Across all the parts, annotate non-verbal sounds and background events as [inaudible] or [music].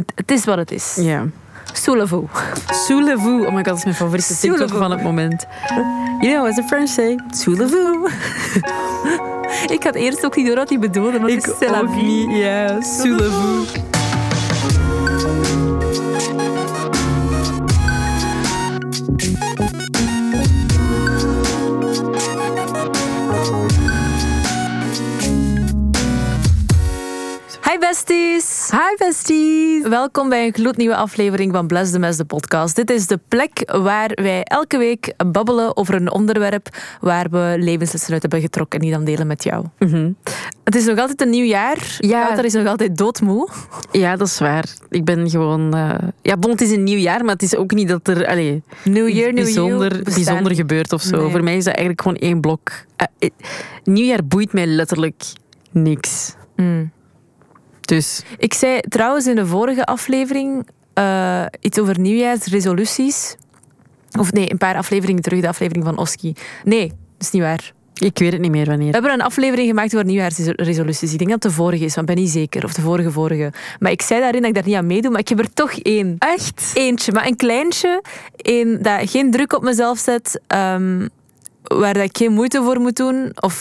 Het, het is wat het is. Ja. Soulez-vous. Soulez-vous. Oh my god, dat is mijn favoriete TikTok van het moment. You know, as the French say, soulez-vous. [laughs] Ik had eerst ook niet door wat hij bedoelde, maar het is ook vie. niet. Ja, soulez-vous. Hi besties! Hi besties. Welkom bij een gloednieuwe aflevering van Bless the Mess, de podcast. Dit is de plek waar wij elke week babbelen over een onderwerp waar we levenslessen uit hebben getrokken en die dan delen met jou. Het is nog altijd een nieuw jaar. Ja. Wouter is nog altijd doodmoe. Ja, dat is waar. Ik ben gewoon... eh, Ja, bon, het is een nieuw jaar, maar het is ook niet dat er... Allee, New iets year, new bijzonder, bijzonder gebeurt of zo. Nee. Voor mij is dat eigenlijk gewoon één blok. Eh, eh, nieuwjaar boeit mij letterlijk niks. Mm. Dus Ik zei trouwens in de vorige aflevering eh, iets over nieuwjaarsresoluties. Of nee, een paar afleveringen terug, de aflevering van Oski. Nee, dat is niet waar. ik weet het niet meer We wanneer. hebben een aflevering gemaakt over nieuwjaarsresoluties. Ik denk dat het de vorige is, want ik ben niet zeker. Of de vorige vorige. Maar ik zei daarin dat ik daar niet aan meedoe, maar ik heb er toch één. Echt? Eentje, maar een kleintje. Eén dat geen druk op mezelf zet. ehm, waar dat ik geen moeite voor moet doen. Of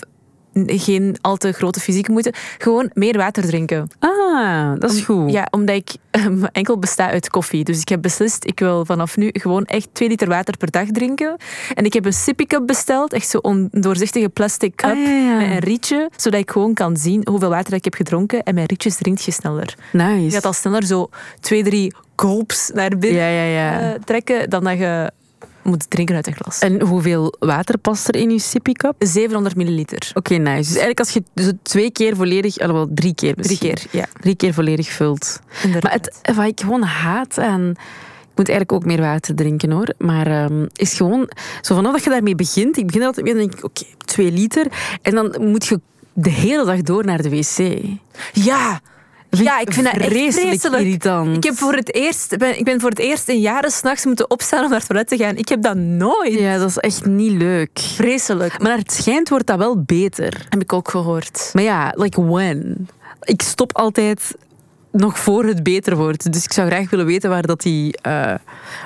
geen al te grote fysieke moeite. Gewoon meer water drinken. Ah, dat is goed. Ja, omdat ik ehm, enkel besta uit koffie. Dus ik heb beslist, ik wil vanaf nu gewoon echt 2 liter water per dag drinken. En ik heb een sippy cup besteld. Echt zo'n doorzichtige plastic cup. Ah, ja, ja. Met een rietje, zodat ik gewoon kan zien hoeveel water ik heb gedronken. En mijn rietjes drinkt je sneller. Je Nice. gaat al sneller zo twee, drie gulps naar binnen Ja, ja, ja. eh, trekken dan dat je moet drinken uit een glas. En hoeveel water past er in je sippy cup? 700 milliliter. Oké, nice. Dus eigenlijk als je zo twee keer volledig, alhoewel drie keer Drie keer, ja. Drie keer volledig vult. inderdaad. Maar het, wat ik gewoon haat aan... Ik moet eigenlijk ook meer water drinken hoor. Maar ehm, is gewoon... Zo vanaf dat je daarmee begint... Ik begin altijd mee dan denk ik, oké, twee liter. En dan moet je de hele dag door naar de wc. Ja! Ja, ik vind dat echt vreselijk vreselijk. irritant. Ik, heb voor het eerst, ben, ik ben voor het eerst in jaren s'nachts moeten opstaan om naar het toilet te gaan. Ik heb dat nooit. Ja, dat is echt niet leuk. Vreselijk. Maar het schijnt wordt dat wel beter. heb ik ook gehoord. Maar ja, like when? Ik stop altijd nog voor het beter wordt. Dus ik zou graag willen weten waar dat, die, eh,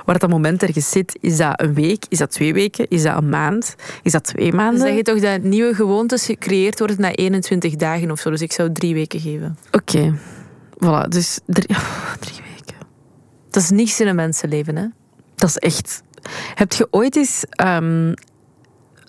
waar dat moment ergens zit. Is dat een week? Is dat twee weken? Is dat een maand? Is dat twee Dan maanden? zeg je toch dat nieuwe gewoontes gecreëerd worden na 21 dagen of zo. Dus ik zou drie weken geven. Oké. Voilà, dus drie, oh, [laughs] drie weken. Dat is niks in een mensenleven, hè? Dat is echt... Heb je ooit eens... ehm,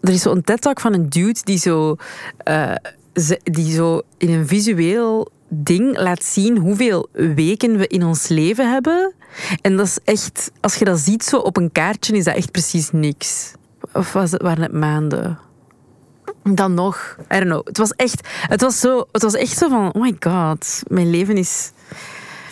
er is zo'n TED-talk van een dude die zo, eh, ze- die zo in een visueel ding laat zien hoeveel weken we in ons leven hebben. En dat is echt... Als je dat ziet zo op een kaartje, is dat echt precies niks. Of was het, waren het maanden? Dan nog. I don't know. Het was echt, het was zo, het was echt zo van, oh my god, mijn leven is...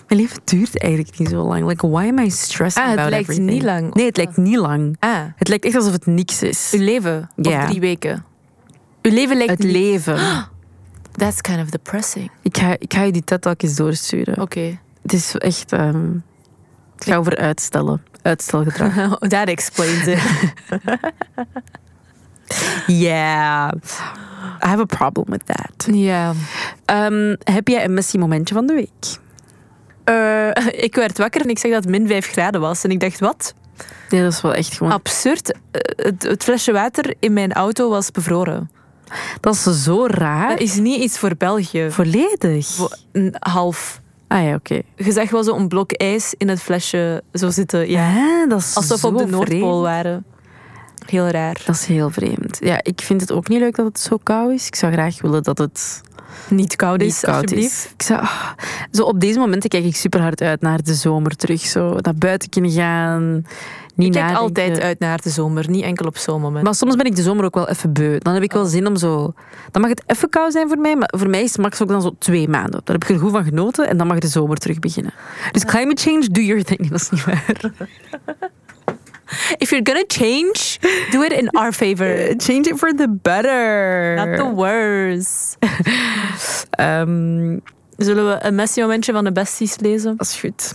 Mijn leven duurt eigenlijk niet zo lang. Like, why am I stressing Ah, het about lijkt everything? niet lang. Nee, het lijkt niet lang. Ah, Het lijkt echt alsof het niks is. uw leven. Of drie weken. Uw leven lijkt Het niet- leven. [gasps] That's kind of depressing. Ik ga, ik ga je die TED-talk eens doorsturen. Oké. Het is echt... ehm ik ga over uitstellen. Uitstelgedrag. [laughs] That explains it. [laughs] yeah. I have a problem with that. ja. Ehm, heb jij een messy momentje van de week? Eh, [laughs] ik werd wakker en ik zag dat het min 5 graden was. En ik dacht, wat? Ja, dat is wel echt gewoon... Absurd. Eh, Het, het flesje water in mijn auto was bevroren. Dat is zo raar. Dat is niet iets voor België. Volledig. Een half. Ah ja, oké. Je zag wel zo'n blok ijs in het flesje zo zitten. Ja. Ja, dat is Alsof we op de Noordpool vreemd. waren. Heel raar. Dat is heel vreemd. Ja, ik vind het ook niet leuk dat het zo koud is. Ik zou graag willen dat het Niet koud is, niet koud alsjeblieft. is. Ik zou, ah, zo op deze momenten kijk ik super hard uit naar de zomer terug. Zo naar buiten kunnen gaan. Niet Ik kijk nadenken. altijd uit naar de zomer, niet enkel op zo'n moment. Maar soms ben ik de zomer ook wel even beu. Dan heb ik wel zin om zo... Dan mag het even koud zijn voor mij, maar voor mij is het max ook dan zo twee maanden. Daar heb ik er goed van genoten en dan mag de zomer terug beginnen. Dus climate change, do your thing. [laughs] Dat is niet waar. [laughs] If you're gonna change, do it in our favor. [laughs] Change it for the better. Not the worse. [laughs] Ehm, Zullen we een messy momentje van de besties lezen? dat is goed.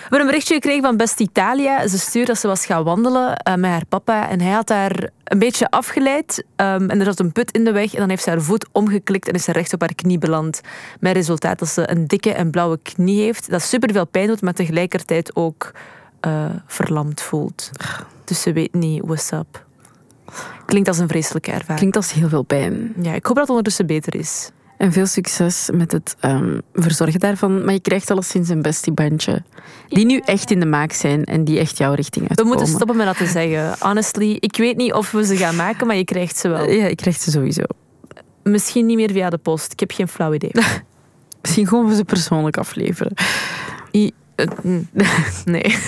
hebben een berichtje gekregen van Best Italia. Ze stuurde dat ze was gaan wandelen uh, met haar papa. En hij had haar een beetje afgeleid. Um, en er zat een put in de weg. En dan heeft ze haar voet omgeklikt en is ze recht op haar knie beland. Met resultaat dat ze een dikke en blauwe knie heeft. Dat super veel pijn doet, maar tegelijkertijd ook uh, verlamd voelt. Dus ze weet niet what's up. Klinkt als een vreselijke ervaring. Klinkt als heel veel pijn. Ja, ik hoop dat het ondertussen beter is. En veel succes met het um, verzorgen daarvan. Maar je krijgt alleszins een bestiebandje. Die nu echt in de maak zijn en die echt jouw richting uitkomen. We moeten stoppen met dat te zeggen. Honestly, ik weet niet of we ze gaan maken, maar je krijgt ze wel. Ja, je krijgt ze sowieso. Misschien niet meer via de post. Ik heb geen flauw idee. [laughs] Misschien gewoon we ze persoonlijk afleveren. I, [laughs] nee. [laughs]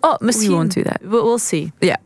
oh, misschien. We won't do that. We'll see. Ja.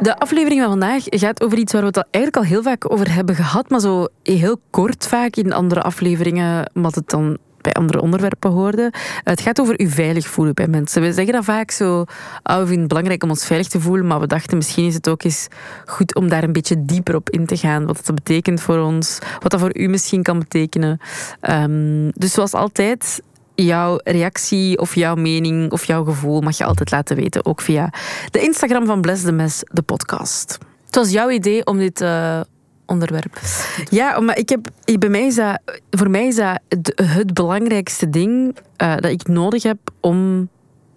De aflevering van vandaag gaat over iets waar we het eigenlijk al heel vaak over hebben gehad, maar zo heel kort vaak in andere afleveringen, omdat het dan andere onderwerpen hoorde. Het gaat over u veilig voelen bij mensen. We zeggen dat vaak zo, oh, we vinden het belangrijk om ons veilig te voelen, maar we dachten misschien is het ook eens goed om daar een beetje dieper op in te gaan. Wat dat betekent voor ons, wat dat voor u misschien kan betekenen. Um, dus zoals altijd, jouw reactie of jouw mening of jouw gevoel mag je altijd laten weten. Ook via de Instagram van Bless the Mess, de podcast. Het was jouw idee om dit uh, onderwerp. [laughs] Ja, maar ik heb, bij mij is dat, voor mij is dat het, het belangrijkste ding uh, dat ik nodig heb om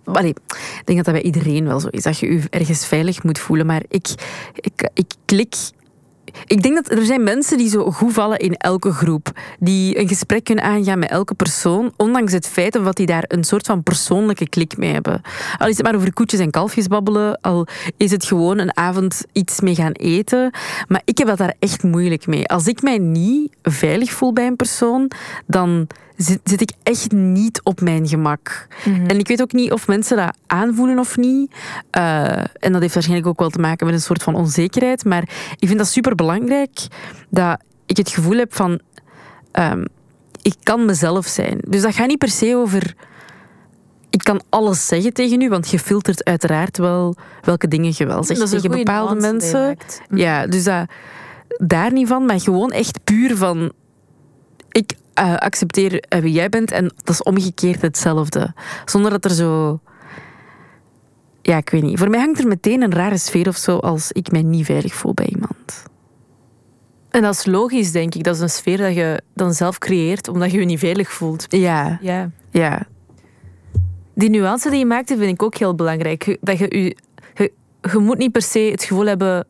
Allee, ik denk dat dat bij iedereen wel zo is. Dat je je ergens veilig moet voelen. Maar ik, ik, ik klik ik denk dat er zijn mensen die zo goed vallen in elke groep. Die een gesprek kunnen aangaan met elke persoon, ondanks het feit dat die daar een soort van persoonlijke klik mee hebben. Al is het maar over koetjes en kalfjes babbelen, al is het gewoon een avond iets mee gaan eten. Maar ik heb dat daar echt moeilijk mee. Als ik mij niet veilig voel bij een persoon, dan zit, zit ik echt niet op mijn gemak. Mhm. En ik weet ook niet of mensen dat aanvoelen of niet. Uh, en dat heeft waarschijnlijk ook wel te maken met een soort van onzekerheid. Maar ik vind dat super belangrijk dat ik het gevoel heb van. Um, ik kan mezelf zijn. Dus dat gaat niet per se over. Ik kan alles zeggen tegen u, want je filtert uiteraard wel welke dingen je wel zegt tegen bepaalde mensen. Ja, dus dat, daar niet van, maar gewoon echt puur van. Ik uh, accepteer uh, wie jij bent en dat is omgekeerd hetzelfde. Zonder dat er zo. Ja, ik weet niet. Voor mij hangt er meteen een rare sfeer of zo als ik mij niet veilig voel bij iemand. En dat is logisch, denk ik. Dat is een sfeer dat je dan zelf creëert omdat je je niet veilig voelt. Ja. Ja. ja. Die nuance die je maakte vind ik ook heel belangrijk. Dat je, je, je, je moet niet per se het gevoel hebben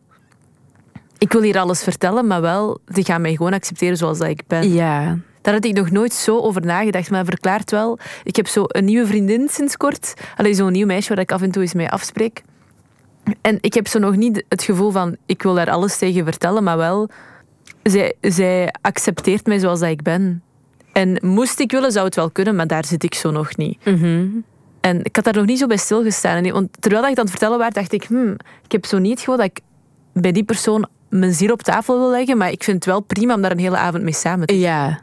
ik wil hier alles vertellen, maar wel, die gaan mij gewoon accepteren zoals dat ik ben. Ja. Daar had ik nog nooit zo over nagedacht. Maar verklaart wel, ik heb zo een nieuwe vriendin sinds kort. Alleen zo'n nieuw meisje waar ik af en toe eens mee afspreek. En ik heb zo nog niet het gevoel van, ik wil daar alles tegen vertellen, maar wel, zij, zij accepteert mij zoals dat ik ben. En moest ik willen, zou het wel kunnen, maar daar zit ik zo nog niet. Mm En ik had daar nog niet zo bij stilgestaan. Want terwijl ik aan het vertellen was, dacht ik, hmm, ik heb zo niet het gevoel dat ik bij die persoon mijn ziel op tafel wil leggen, maar ik vind het wel prima om daar een hele avond mee samen te zijn. Ja,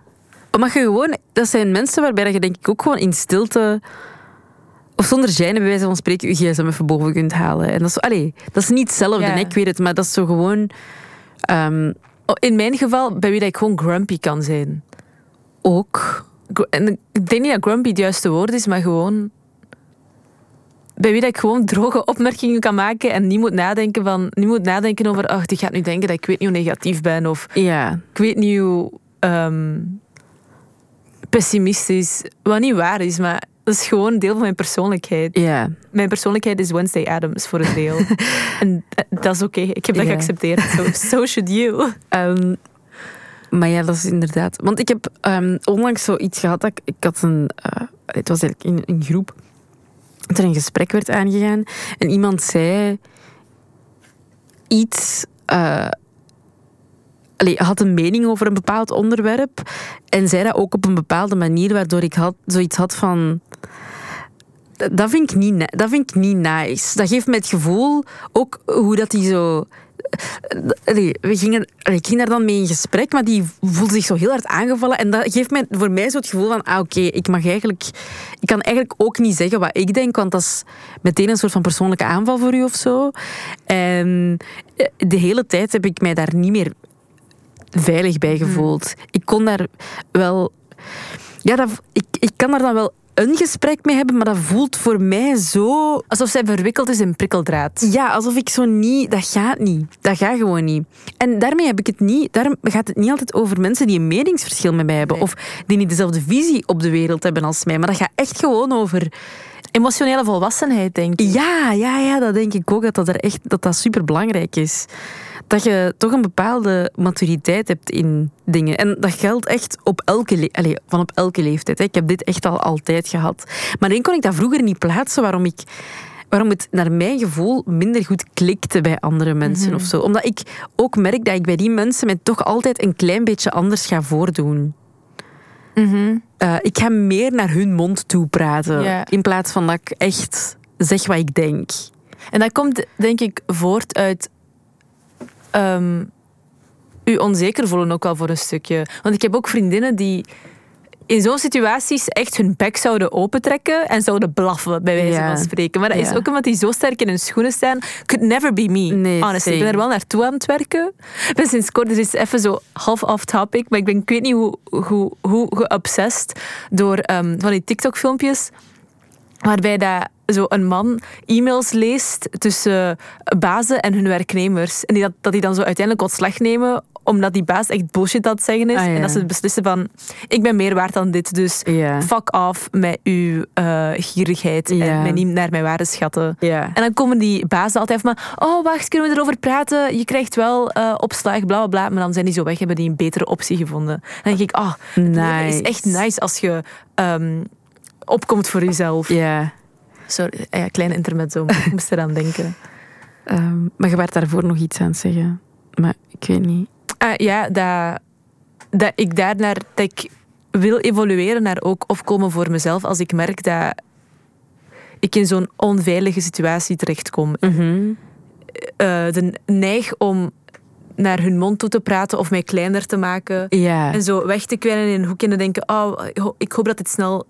omdat je gewoon, dat zijn mensen waarbij je denk ik ook gewoon in stilte of zonder zijn bij wijze van spreken je gsm even boven kunt halen. En dat is, allee, dat is niet hetzelfde, ik weet het, maar dat is zo gewoon... Um, in mijn geval, bij wie dat ik gewoon grumpy kan zijn. Ook. En ik denk niet dat grumpy het juiste woord is, maar gewoon... Bij wie dat ik gewoon droge opmerkingen kan maken en niet moet nadenken, van, niet moet nadenken over... Ach, die gaat nu denken dat ik weet niet hoe negatief ben. Of ja. ik weet niet hoe... Um, pessimistisch. Wat niet waar is, maar dat is gewoon een deel van mijn persoonlijkheid. Ja. Mijn persoonlijkheid is Wednesday Adams voor een deel. [laughs] en eh, dat is oké. Ik heb dat geaccepteerd. So, so should you. Um, maar ja, dat is inderdaad. Want ik heb um, onlangs zoiets gehad. Dat ik, ik had een. Uh, het was eigenlijk in een groep. Dat er een gesprek werd aangegaan. En iemand zei iets. Uh, allee, had een mening over een bepaald onderwerp en zei dat ook op een bepaalde manier, waardoor ik had, zoiets had van. Dat vind, ik niet, dat vind ik niet nice. Dat geeft me het gevoel, ook hoe dat hij zo. Allee, we gingen, ik ging daar dan mee in gesprek, maar die voelde zich zo heel hard aangevallen. En dat geeft mij voor mij zo het gevoel van: ah, oké, ik mag eigenlijk. Ik kan eigenlijk ook niet zeggen wat ik denk, want dat is meteen een soort van persoonlijke aanval voor u of zo. En de hele tijd heb ik mij daar niet meer veilig bij gevoeld. Ik kon daar wel. Ja, dat, ik, ik kan daar dan wel een gesprek mee hebben, maar dat voelt voor mij zo... Alsof zij verwikkeld is in prikkeldraad. Ja, alsof ik zo niet... Dat gaat niet. Dat gaat gewoon niet. En daarmee heb ik het niet... Daarom gaat het niet altijd over mensen die een meningsverschil met mij hebben. Of die niet dezelfde visie op de wereld hebben als mij. Maar dat gaat echt gewoon over... Emotionele volwassenheid, denk ik. Ja, ja, ja, dat denk ik ook. Dat dat, er echt, dat, dat super belangrijk is dat je toch een bepaalde maturiteit hebt in dingen. En dat geldt echt op elke, allez, van op elke leeftijd. Hè. Ik heb dit echt al altijd gehad. Maar dan kon ik dat vroeger niet plaatsen waarom ik waarom het naar mijn gevoel minder goed klikte bij andere mensen mm of zo. Omdat ik ook merk dat ik bij die mensen mij toch altijd een klein beetje anders ga voordoen. Mm ik ga meer naar hun mond toe praten. In plaats van dat ik echt zeg wat ik denk. En dat komt denk ik voort uit um, u onzeker voelen ook al voor een stukje. Want ik heb ook vriendinnen die in zo'n situaties echt hun bek zouden opentrekken en zouden blaffen, bij wijze van spreken. Maar dat is ook omdat die zo sterk in hun schoenen staan. Could never be me, nee, honestly. Ik ben er wel naartoe aan het werken. Ik ben sinds kort, dus is even zo half off topic, maar ik ben, ik weet niet hoe, hoe, hoe geobsessed door um, van die TikTok-filmpjes waarbij dat zo een man e-mails leest tussen bazen en hun werknemers. En die dat, dat die dan zo uiteindelijk ontslag nemen omdat die baas echt bullshit aan het zeggen is. Ah, en dat ze beslissen van, ik ben meer waard dan dit, dus fuck off met uw uh, gierigheid en mij niet naar mijn waarde schatten. En dan komen die bazen altijd van, oh wacht, kunnen we erover praten? Je krijgt wel uh, opslag, bla bla bla. Maar dan zijn die zo weg, hebben die een betere optie gevonden. Dan denk ik, oh, nice. het is echt nice als je... Um, opkomt voor jezelf. Ja. Sorry, ja, kleine intermezzo, maar ik moest eraan denken. Um, [laughs] maar je werd daarvoor nog iets aan het zeggen. Maar ik weet niet. Ah, ja, dat, dat ik daarnaar... Dat ik wil evolueren naar ook opkomen voor mezelf als ik merk dat ik in zo'n onveilige situatie terechtkom. Mm -hmm. de neig om naar hun mond toe te praten of mij kleiner te maken. En zo weg te kwijnen in een hoekje en te denken, oh, ik hoop dat dit snel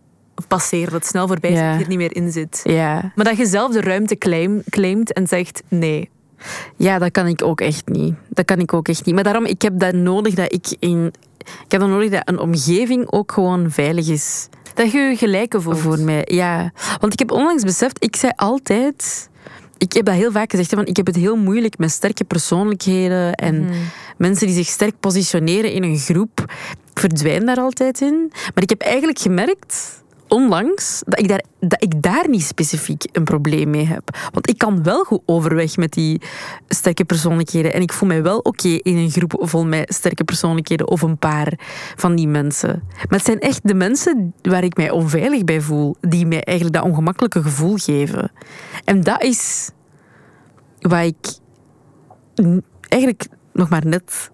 passeert, dat het snel voorbij is, dat je er niet meer in zit. Maar dat je zelf de ruimte claim, claimt en zegt nee. Ja, dat kan ik ook echt niet. Dat kan ik ook echt niet. Maar daarom, ik heb dat nodig dat ik in... Ik heb dan nodig dat een omgeving ook gewoon veilig is. Dat je je gelijke voelt. Voor mij, ja. Want ik heb onlangs beseft, ik zei altijd... Ik heb dat heel vaak gezegd, van ik heb het heel moeilijk met sterke persoonlijkheden en mhm. mensen die zich sterk positioneren in een groep. Ik verdwijn daar altijd in. Maar ik heb eigenlijk gemerkt onlangs dat ik, daar, dat ik daar niet specifiek een probleem mee heb. Want ik kan wel goed overweg met die sterke persoonlijkheden. En ik voel mij wel oké in een groep vol met sterke persoonlijkheden of een paar van die mensen. Maar het zijn echt de mensen waar ik mij onveilig bij voel, die mij eigenlijk dat ongemakkelijke gevoel geven. En dat is wat ik eigenlijk nog maar net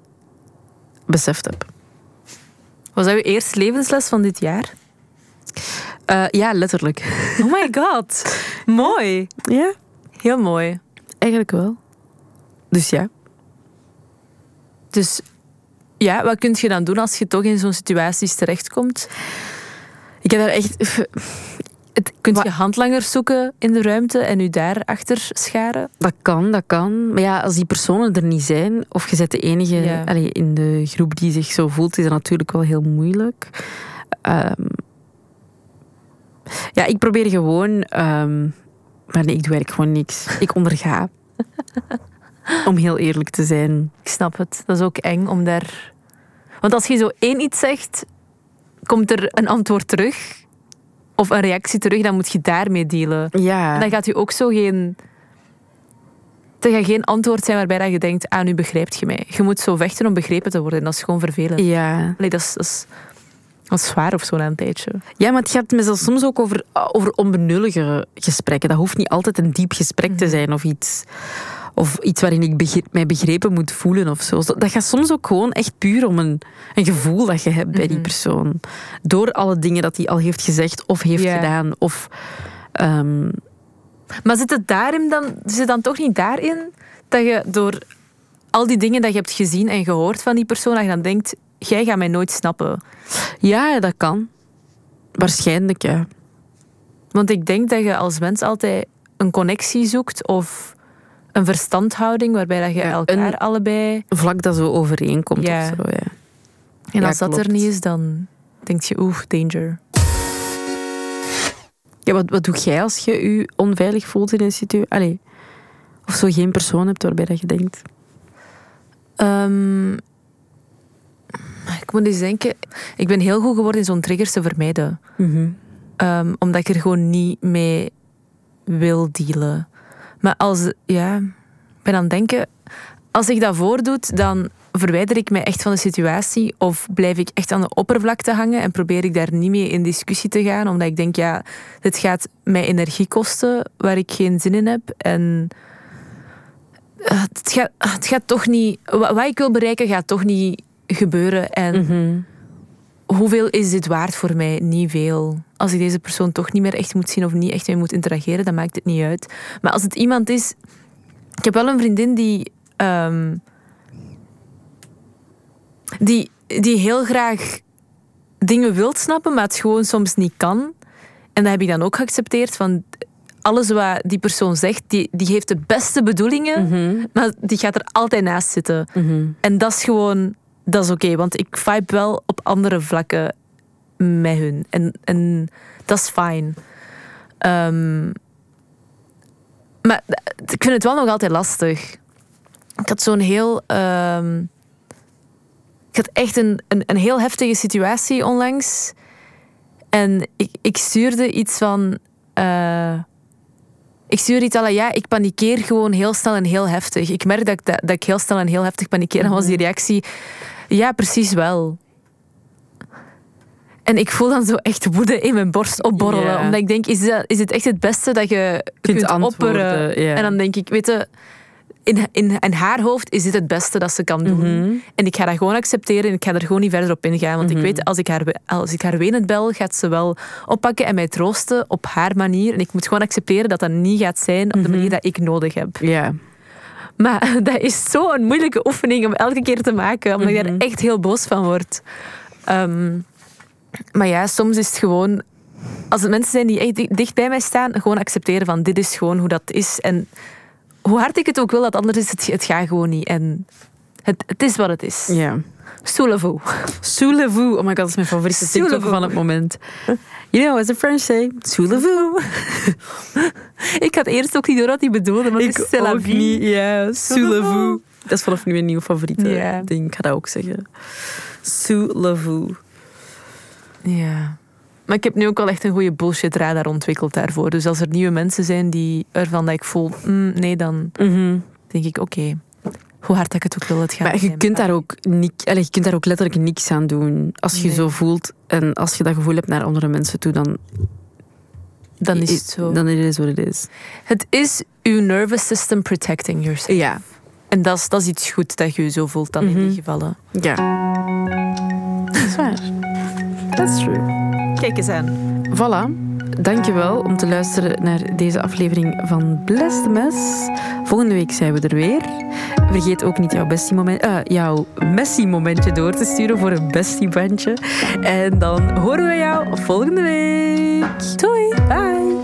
beseft heb. Was dat uw eerste levensles van dit jaar? Uh, ja, letterlijk. Oh my god. [laughs] mooi. Ja. Heel mooi. Eigenlijk wel. Dus ja. Dus ja, wat kun je dan doen als je toch in zo'n situaties terechtkomt? Ik heb daar echt... Het, kunt je handlangers zoeken in de ruimte en u daarachter scharen? Dat kan, dat kan. Maar ja, als die personen er niet zijn, of je zet de enige ja. in de groep die zich zo voelt, is dat natuurlijk wel heel moeilijk. Um, ja, ik probeer gewoon... Um, maar nee, ik doe eigenlijk gewoon niks. Ik onderga. [laughs] om heel eerlijk te zijn. Ik snap het. Dat is ook eng om daar... Want als je zo één iets zegt, komt er een antwoord terug. Of een reactie terug, dan moet je daarmee dealen. Ja. En dan gaat u ook zo geen... Het gaat geen antwoord zijn waarbij je denkt, ah, nu begrijpt je mij. Je moet zo vechten om begrepen te worden. En dat is gewoon vervelend. Ja. Allee, dat is, dat is zwaar of zo na een tijdje. Ja, maar het gaat me soms ook over, over onbenullige gesprekken. Dat hoeft niet altijd een diep gesprek te mhm. zijn of iets. Of iets waarin ik mij begrepen moet voelen of zo. Dat gaat soms ook gewoon echt puur om een, een gevoel dat je hebt bij die mhm. persoon. Door alle dingen dat hij al heeft gezegd of heeft gedaan. Of, um... Maar zit het daarin dan, zit het dan toch niet daarin dat je door al die dingen dat je hebt gezien en gehoord van die persoon, dat je dan denkt, jij gaat mij nooit snappen. Ja, dat kan. Waarschijnlijk, ja. Want ik denk dat je als mens altijd een connectie zoekt of een verstandhouding waarbij dat je elkaar allebei... Vlak dat zo overeenkomt ja. of zo, ja. En als dat er niet is, dan... denk je, oeh, danger. Ja, wat, wat doe jij als je je onveilig voelt in een situatie? Allee, of zo geen persoon hebt waarbij dat je denkt... Ehm, ik moet eens denken. Ik ben heel goed geworden in zo'n triggers te vermijden. Ehm, omdat ik er gewoon niet mee wil dealen. Maar als, ja, ik ben aan het denken, als ik dat voordoet, dan verwijder ik mij echt van de situatie of blijf ik echt aan de oppervlakte hangen en probeer ik daar niet mee in discussie te gaan, omdat ik denk, ja, dit gaat mij energie kosten waar ik geen zin in heb en eh, het gaat, het gaat toch niet, wat ik wil bereiken gaat toch niet gebeuren en hoeveel is dit waard voor mij? Niet veel. Als ik deze persoon toch niet meer echt moet zien of niet echt mee moet interageren, dan maakt het niet uit. Maar als het iemand is... Ik heb wel een vriendin die... ehm, die, die heel graag dingen wilt snappen, maar het gewoon soms niet kan. En dat heb ik dan ook geaccepteerd. Van alles wat die persoon zegt, die, die heeft de beste bedoelingen, maar die gaat er altijd naast zitten. En dat is gewoon, dat is oké, want ik vibe wel op andere vlakken met hun. En, en dat is fijn. Ehm, maar ik vind het wel nog altijd lastig. Ik had zo'n heel. ehm, ik had echt een, een, een heel heftige situatie onlangs. En ik, ik stuurde iets van. eh, ik stuurde iets aan, ja, ik panikeer gewoon heel snel en heel heftig. Ik merk dat ik, dat, dat ik heel snel en heel heftig panikeer. En dan was die reactie, ja, precies wel. En ik voel dan zo echt woede in mijn borst opborrelen. Omdat ik denk, is, dat, is het echt het beste dat je Kunt kunt, opperen? En dan denk ik, weet je, in, in, in haar hoofd is dit het beste dat ze kan doen. Mhm. En ik ga dat gewoon accepteren en ik ga er gewoon niet verder op ingaan. Want ik weet, als ik, haar, als ik haar wenend bel, gaat ze wel oppakken en mij troosten op haar manier. En ik moet gewoon accepteren dat dat niet gaat zijn op de manier dat ik nodig heb. Ja. Maar [laughs] dat is zo'n moeilijke oefening om elke keer te maken, omdat je daar echt heel boos van wordt. Ehm, maar ja, soms is het gewoon, als het mensen zijn die echt di- dicht bij mij staan, gewoon accepteren van dit is gewoon hoe dat is. En hoe hard ik het ook wil, dat anders is het, het gaat gewoon niet. En het, het is wat het is. Ja. Soulez-vous. Soulez-vous. Oh my god, dat is mijn favoriete TikTok van het moment. You know, as the French say, soulez-vous. [laughs] Ik had eerst ook niet door wat hij bedoelde, maar is c'est la vie. Ja, soulez-vous. Dat is vanaf nu een nieuw favoriete ding. Ik ga dat ook zeggen. Soulez-vous. Ja. Maar ik heb nu ook wel echt een goede bullshit radar ontwikkeld daarvoor. Dus als er nieuwe mensen zijn die ervan dat ik voel, mm, nee, dan denk ik, oké, hoe hard ik het ook wil, het gaat Maar je kunt, daar ook niet, allez, je kunt daar ook letterlijk niks aan doen. Als je Nee. zo voelt en als je dat gevoel hebt naar andere mensen toe, dan, Dan is het zo. Dan is het wat het is. Het is uw nervous system protecting yourself. Ja. En dat is, dat is iets goed dat je je zo voelt dan in Mhm. die gevallen. Ja. Dat is waar. That's true. Kijk eens aan. Voilà. Dankjewel om te luisteren naar deze aflevering van Bless the Mess. Volgende week zijn we er weer. Vergeet ook niet jouw, bestie moment, eh, jouw Messi momentje door te sturen voor een bestie bandje. En dan horen we jou volgende week. Doei. Bye.